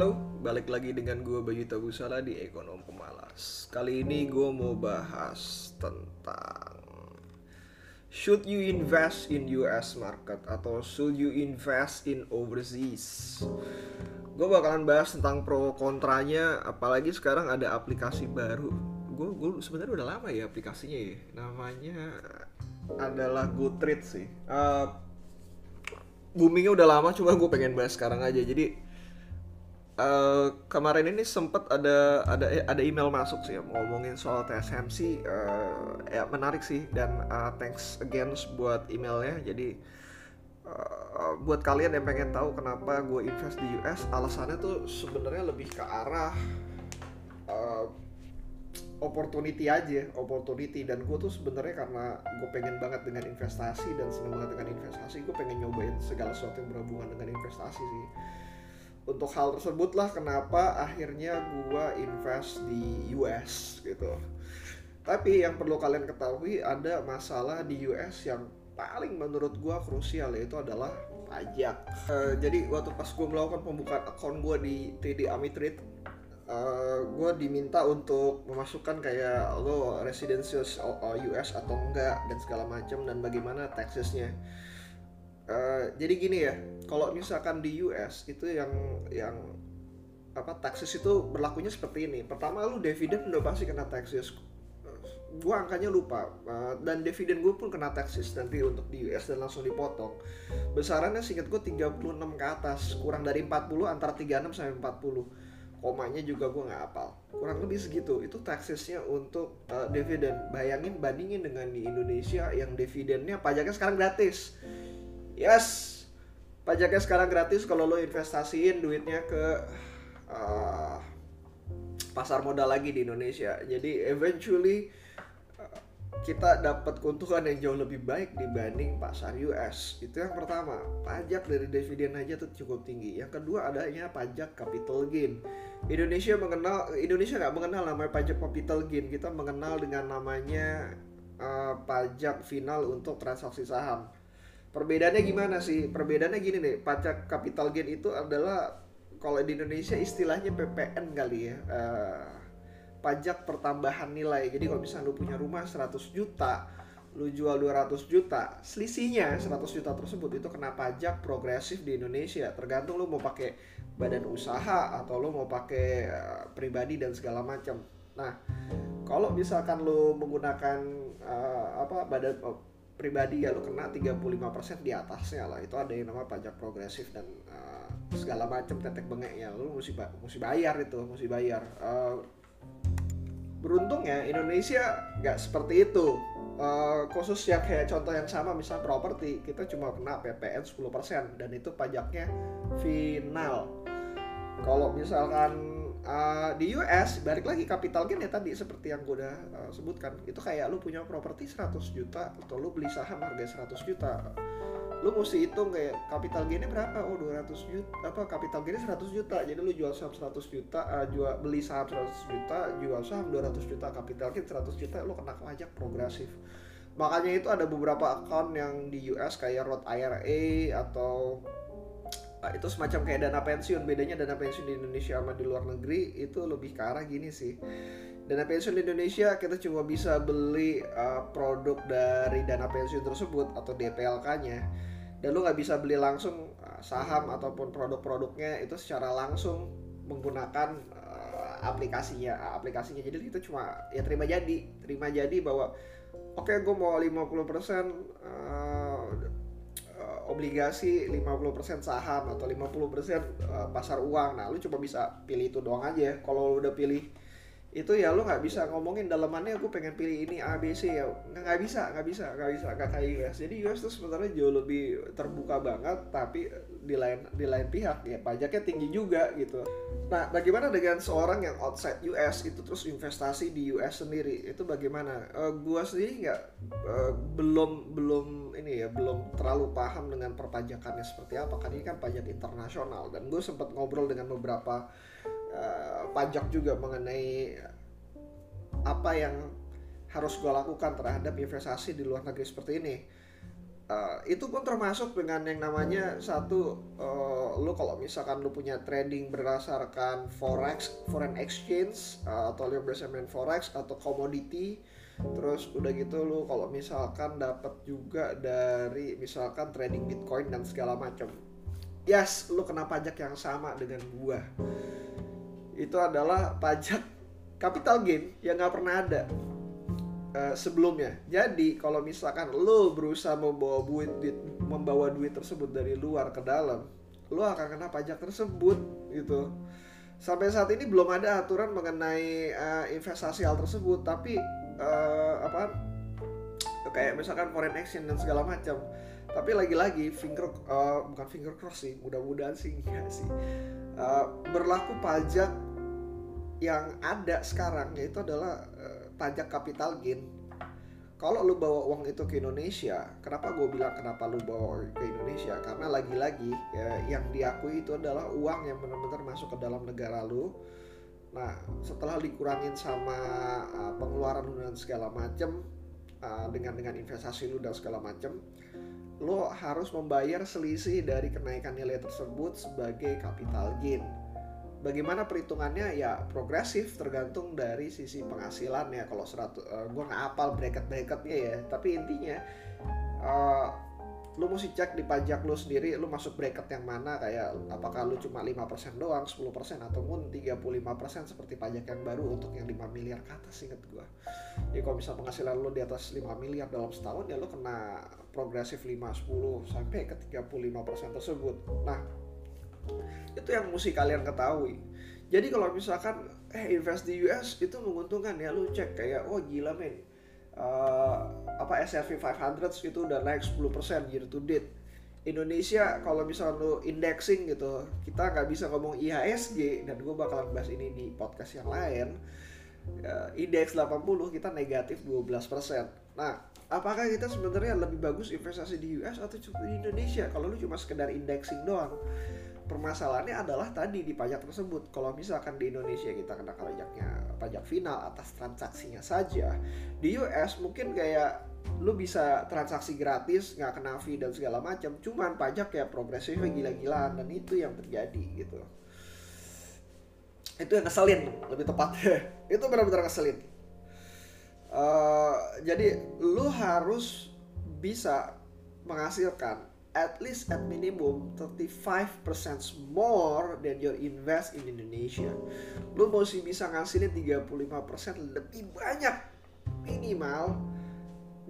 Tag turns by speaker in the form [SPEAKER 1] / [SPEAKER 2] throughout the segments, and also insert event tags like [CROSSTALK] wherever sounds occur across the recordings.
[SPEAKER 1] Halo, balik lagi dengan gue Bayu Tabusala di Ekonom Pemalas. Kali ini gue mau bahas tentang Should you invest in US market atau should you invest in overseas? Gue bakalan bahas tentang pro kontranya Apalagi sekarang ada aplikasi baru. Gue gue sebenarnya udah lama ya aplikasinya ya. Namanya adalah Goodreads sih. Uh, Boomingnya udah lama cuma gue pengen bahas sekarang aja. Jadi Uh, kemarin ini sempat ada ada ada email masuk sih ya, ngomongin soal TSMC uh, ya menarik sih. Dan uh, thanks again buat emailnya. Jadi uh, buat kalian yang pengen tahu kenapa gue invest di US alasannya tuh sebenarnya lebih ke arah uh, opportunity aja opportunity. Dan gue tuh sebenarnya karena gue pengen banget dengan investasi dan seneng banget dengan investasi gue pengen nyobain segala sesuatu yang berhubungan dengan investasi sih untuk hal tersebut lah kenapa akhirnya gua invest di US gitu. Tapi yang perlu kalian ketahui ada masalah di US yang paling menurut gua krusial yaitu adalah pajak. Uh, jadi waktu pas gua melakukan pembukaan akun gua di TD Amitrade uh, gue diminta untuk memasukkan kayak lo residensius US atau enggak dan segala macam dan bagaimana taxesnya uh, jadi gini ya kalau misalkan di US itu yang yang apa taxes itu berlakunya seperti ini. Pertama lu dividen udah pasti kena taxes. Gua angkanya lupa uh, dan dividen gue pun kena taxes nanti untuk di US dan langsung dipotong. Besarannya singkat gue 36 ke atas kurang dari 40 antara 36 sampai 40 komanya juga gue nggak hafal kurang lebih segitu. Itu taxesnya untuk uh, dividen bayangin bandingin dengan di Indonesia yang dividennya pajaknya sekarang gratis yes. Pajaknya sekarang gratis kalau lo investasiin duitnya ke uh, pasar modal lagi di Indonesia. Jadi eventually uh, kita dapat keuntungan yang jauh lebih baik dibanding pasar US itu yang pertama. Pajak dari dividen aja tuh cukup tinggi. Yang kedua adanya pajak capital gain. Indonesia mengenal Indonesia nggak mengenal namanya pajak capital gain. Kita mengenal dengan namanya uh, pajak final untuk transaksi saham Perbedaannya gimana sih? Perbedaannya gini nih, pajak capital gain itu adalah kalau di Indonesia istilahnya PPN kali ya. Uh, pajak pertambahan nilai. Jadi kalau misalnya lu punya rumah 100 juta, lu jual 200 juta, selisihnya 100 juta tersebut itu kena pajak progresif di Indonesia. Tergantung lu mau pakai badan usaha atau lu mau pakai uh, pribadi dan segala macam. Nah, kalau misalkan lu menggunakan uh, apa badan pribadi ya lo kena 35% di atasnya lah. Itu ada yang nama pajak progresif dan uh, segala macam tetek bengek ya lo mesti ba mesti bayar itu mesti bayar. Uh, beruntung ya Indonesia nggak seperti itu. Uh, khusus yang kayak contoh yang sama misal properti kita cuma kena PPN 10% dan itu pajaknya final. Kalau misalkan uh, di US balik lagi capital gain ya tadi seperti yang gue udah uh, sebutkan. Itu kayak lu punya properti 100 juta atau lu beli saham harga 100 juta. Lu mesti hitung kayak capital gainnya berapa? Oh 200 juta apa capital gainnya 100 juta. Jadi lu jual saham 100 juta uh, jual beli saham 100 juta jual saham 200 juta capital gain 100 juta lu kena pajak progresif. Makanya itu ada beberapa account yang di US kayak Roth IRA atau itu semacam kayak dana pensiun. Bedanya dana pensiun di Indonesia sama di luar negeri itu lebih ke arah gini sih. Dana pensiun di Indonesia kita cuma bisa beli uh, produk dari dana pensiun tersebut atau DPLK-nya dan lu nggak bisa beli langsung uh, saham ataupun produk-produknya itu secara langsung menggunakan uh, aplikasinya. Aplikasinya. Jadi itu cuma ya terima jadi. Terima jadi bahwa oke okay, gue mau 50% uh, obligasi 50% saham atau 50% eh, pasar uang. Nah, lu coba bisa pilih itu doang aja. Kalau lu udah pilih itu ya lu nggak bisa ngomongin dalamannya aku pengen pilih ini A B C ya. Nggak bisa nggak bisa nggak bisa nggak kayak US jadi US tuh sebenarnya jauh lebih terbuka banget tapi di lain di lain pihak ya. Pajaknya tinggi juga gitu. Nah bagaimana dengan seorang yang outside US itu terus investasi di US sendiri? Itu bagaimana? Uh, gua sendiri nggak uh, belum belum ini ya belum terlalu paham dengan perpajakannya seperti apa kan ini kan pajak internasional. Dan gue sempat ngobrol dengan beberapa uh, pajak juga mengenai apa yang harus gue lakukan terhadap investasi di luar negeri seperti ini. Uh, itu pun termasuk dengan yang namanya satu uh, lu kalau misalkan lu punya trading berdasarkan forex foreign exchange uh, atau biasa main forex atau commodity terus udah gitu lu kalau misalkan dapat juga dari misalkan trading bitcoin dan segala macam yes lu kena pajak yang sama dengan gua itu adalah pajak capital gain yang nggak pernah ada uh, sebelumnya. Jadi kalau misalkan lo berusaha membawa duit, duit membawa duit tersebut dari luar ke dalam, lo akan kena pajak tersebut gitu. Sampai saat ini belum ada aturan mengenai uh, investasi hal tersebut, tapi uh, apa kayak misalkan foreign exchange dan segala macam. Tapi lagi-lagi finger uh, bukan finger cross sih, mudah-mudahan sih enggak sih. Uh, berlaku pajak yang ada sekarang yaitu adalah uh, pajak capital gain. Kalau lu bawa uang itu ke Indonesia, kenapa gue bilang kenapa lu bawa ke Indonesia? Karena lagi-lagi ya, yang diakui itu adalah uang yang benar-benar masuk ke dalam negara lu. Nah, setelah dikurangin sama uh, pengeluaran lu dan segala macem, uh, dengan dengan investasi lu dan segala macem, lo harus membayar selisih dari kenaikan nilai tersebut sebagai capital gain bagaimana perhitungannya? Ya progresif tergantung dari sisi penghasilan ya kalau seratus uh, gue nggak apal bracket bracketnya ya tapi intinya uh, lu mesti cek di pajak lu sendiri lu masuk bracket yang mana kayak apakah lu cuma 5% doang 10% ataupun 35% seperti pajak yang baru untuk yang 5 miliar ke atas inget gua. Jadi kalau misal penghasilan lu di atas 5 miliar dalam setahun ya lu kena progresif 5, 10 sampai ke 35% tersebut. Nah itu yang mesti kalian ketahui. Jadi kalau misalkan eh invest di US itu menguntungkan ya. Lu cek kayak oh gila men. Uh, apa S&P 500 itu udah naik 10% year to date. Indonesia kalau misalnya lu indexing gitu kita nggak bisa ngomong IHSG dan gue bakalan bahas ini di podcast yang lain. Uh, indeks 80 kita negatif 12% nah apakah kita sebenarnya lebih bagus investasi di US atau di Indonesia? Kalau lu cuma sekedar indexing doang permasalahannya adalah tadi di pajak tersebut. Kalau misalkan di Indonesia kita kena pajaknya pajak final atas transaksinya saja, di US mungkin kayak lu bisa transaksi gratis nggak kena fee dan segala macam. Cuman pajak ya progresifnya gila-gilaan dan itu yang terjadi gitu. Itu yang ngeselin lebih tepat [LAUGHS] itu benar-benar ngeselin. Uh, jadi lu harus bisa menghasilkan at least at minimum 35% more than your invest in Indonesia. Lu mesti bisa ngasilin 35% lebih banyak minimal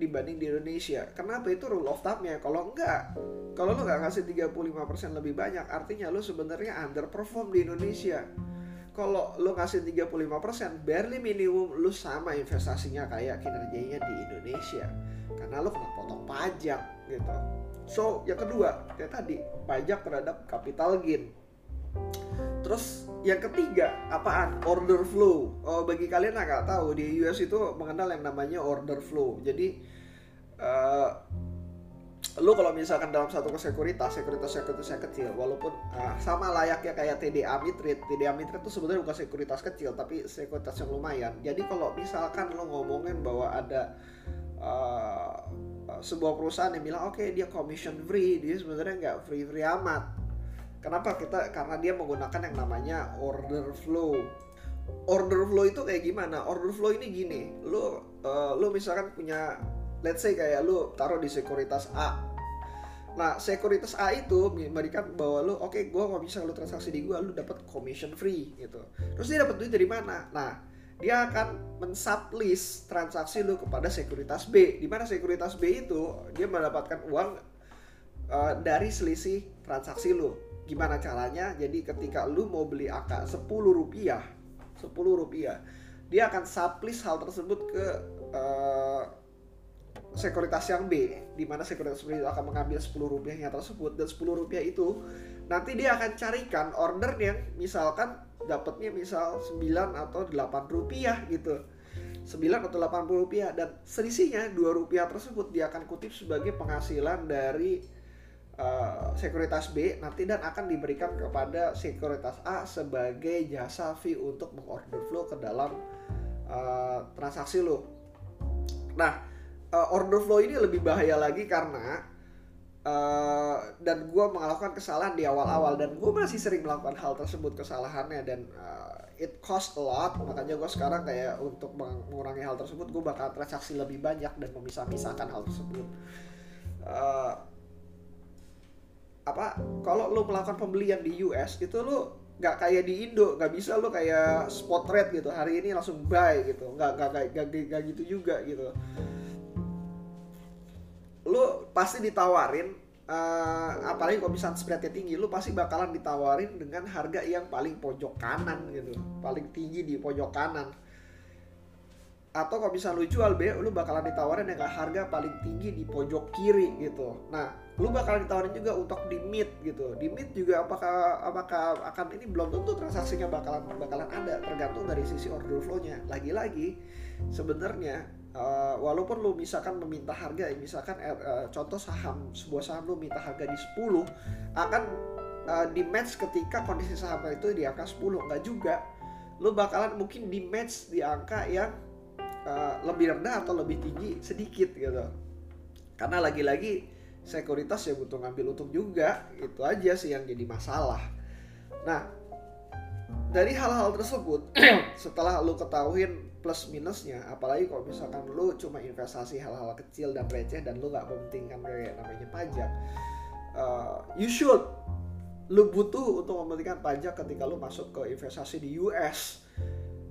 [SPEAKER 1] dibanding di Indonesia. Kenapa itu rule of thumb-nya? Kalau enggak, kalau lu nggak ngasih 35% lebih banyak, artinya lu sebenarnya underperform di Indonesia. Kalau lu ngasih 35%, barely minimum lu sama investasinya kayak kinerjanya di Indonesia. Karena lu kena potong pajak gitu. So, yang kedua, kayak tadi, pajak terhadap capital gain. Terus yang ketiga, apaan? Order flow. Oh, bagi kalian yang nggak tahu, di US itu mengenal yang namanya order flow. Jadi, uh, lu kalau misalkan dalam satu sekuritas, sekuritas sekuritas yang kecil, walaupun uh, sama layaknya kayak TDA Mitrit, TDA Mitrit itu sebenarnya bukan sekuritas kecil, tapi sekuritas yang lumayan. Jadi kalau misalkan lu ngomongin bahwa ada uh, sebuah perusahaan yang bilang oke okay, dia commission free. Dia sebenarnya nggak free free amat. Kenapa? Kita karena dia menggunakan yang namanya order flow. Order flow itu kayak gimana? Order flow ini gini lo uh, lo misalkan punya let's say kayak lo taruh di sekuritas A. Nah, sekuritas A itu memberikan bahwa lo, oke, okay, gue kalau bisa lo transaksi di gue, lo dapat commission free gitu. Terus dia dapat duit dari mana? Nah, dia akan mensublease transaksi lu kepada sekuritas B. Di mana sekuritas B itu dia mendapatkan uang uh, dari selisih transaksi lu. Gimana caranya? Jadi ketika lu mau beli AK 10 rupiah, 10 rupiah, dia akan sublease hal tersebut ke uh, sekuritas yang B di mana sekuritas B akan mengambil 10 rupiahnya tersebut dan 10 rupiah itu nanti dia akan carikan order yang misalkan dapatnya misal 9 atau 8 rupiah gitu 9 atau 80 rupiah dan selisihnya 2 rupiah tersebut dia akan kutip sebagai penghasilan dari uh, sekuritas B nanti dan akan diberikan kepada sekuritas A sebagai jasa fee untuk mengorder flow ke dalam uh, transaksi lo. Nah, uh, order flow ini lebih bahaya lagi karena Uh, dan gue melakukan kesalahan di awal-awal. Dan gue masih sering melakukan hal tersebut kesalahannya. Dan uh, it cost a lot. Makanya gue sekarang kayak untuk mengurangi hal tersebut gue bakal transaksi lebih banyak dan memisah-misahkan hal tersebut. Uh, apa kalau lo melakukan pembelian di US itu lo nggak kayak di Indo. Nggak bisa lo kayak spot rate gitu. Hari ini langsung buy gitu. Nggak nggak nggak gitu juga gitu lu pasti ditawarin uh, apalagi kalau misalnya spreadnya tinggi lu pasti bakalan ditawarin dengan harga yang paling pojok kanan gitu. Paling tinggi di pojok kanan. Atau kalau misalnya lu jual B lu bakalan ditawarin dengan harga paling tinggi di pojok kiri gitu. Nah lu bakalan ditawarin juga untuk di mid gitu. Di mid juga apakah apakah akan ini belum tentu transaksinya bakalan bakalan ada tergantung dari sisi order flow-nya. Lagi-lagi sebenarnya uh, walaupun lu misalkan meminta harga misalkan uh, contoh saham sebuah saham lu minta harga di 10 akan uh, di match ketika kondisi saham itu di angka 10 enggak juga. Lu bakalan mungkin di match di angka yang uh, lebih rendah atau lebih tinggi sedikit gitu. Karena lagi-lagi sekuritas ya butuh ngambil untung juga. Itu aja sih yang jadi masalah. Nah dari hal-hal tersebut [CLEARS THROAT] setelah lu ketahuin plus minusnya apalagi kalau misalkan lu cuma investasi hal-hal kecil dan receh dan lu nggak mementingkan kayak namanya pajak uh, you should lu butuh untuk mementingkan pajak ketika lu masuk ke investasi di US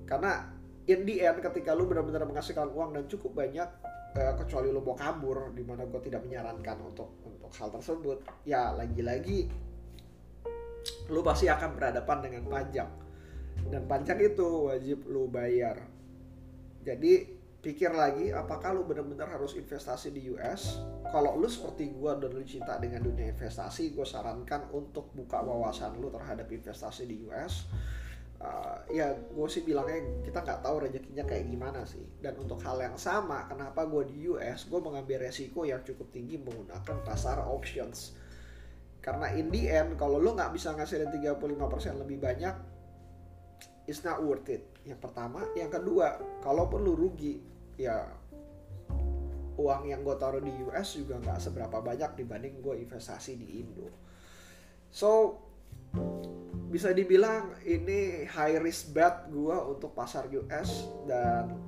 [SPEAKER 1] karena in the end ketika lu benar-benar menghasilkan uang dan cukup banyak uh, kecuali lu mau kabur di mana gue tidak menyarankan untuk untuk hal tersebut ya lagi-lagi lu pasti akan berhadapan dengan pajak dan pajak itu wajib lu bayar. Jadi pikir lagi apakah lu benar-benar harus investasi di US kalau lu seperti gue dan lu cinta dengan dunia investasi gue sarankan untuk buka wawasan lu terhadap investasi di US uh, ya gue sih bilangnya kita nggak tahu rezekinya kayak gimana sih. Dan untuk hal yang sama kenapa gue di US gue mengambil resiko yang cukup tinggi menggunakan pasar options. Karena in the end kalau lu nggak bisa ngasilin 35% lebih banyak it's not worth it. Yang pertama yang kedua kalaupun lu rugi ya uang yang gue taruh di US juga nggak seberapa banyak dibanding gue investasi di Indo. So bisa dibilang ini high risk bet gue untuk pasar US dan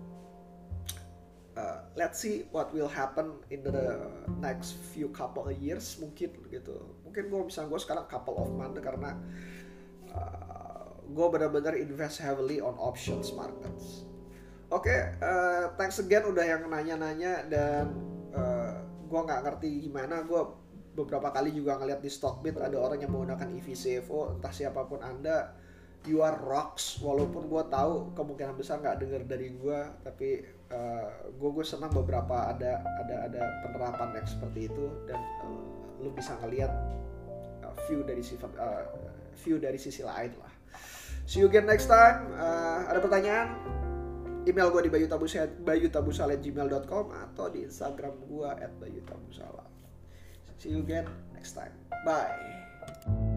[SPEAKER 1] uh, let's see what will happen in the next few couple of years mungkin gitu. Mungkin gue bisa gue sekarang couple of month karena uh, gue benar-benar invest heavily on options markets. Oke, okay, uh, eh, thanks again udah yang nanya-nanya dan uh, eh, gue nggak ngerti gimana. Gue beberapa kali juga ngeliat di Stockbit ada orang yang menggunakan EVCFO, entah siapa pun anda, you are rocks. Walaupun gue tahu kemungkinan besar nggak denger dari gue, tapi uh, eh, gue gue senang beberapa ada ada ada penerapan yang seperti itu dan uh, lu bisa ngeliat uh, view dari sifat uh, view dari sisi lain lah. See you again next time. Uh, ada pertanyaan? Email gue di bayutabusala@gmail.com atau di Instagram gue @bayutabusala. See you again next time. Bye.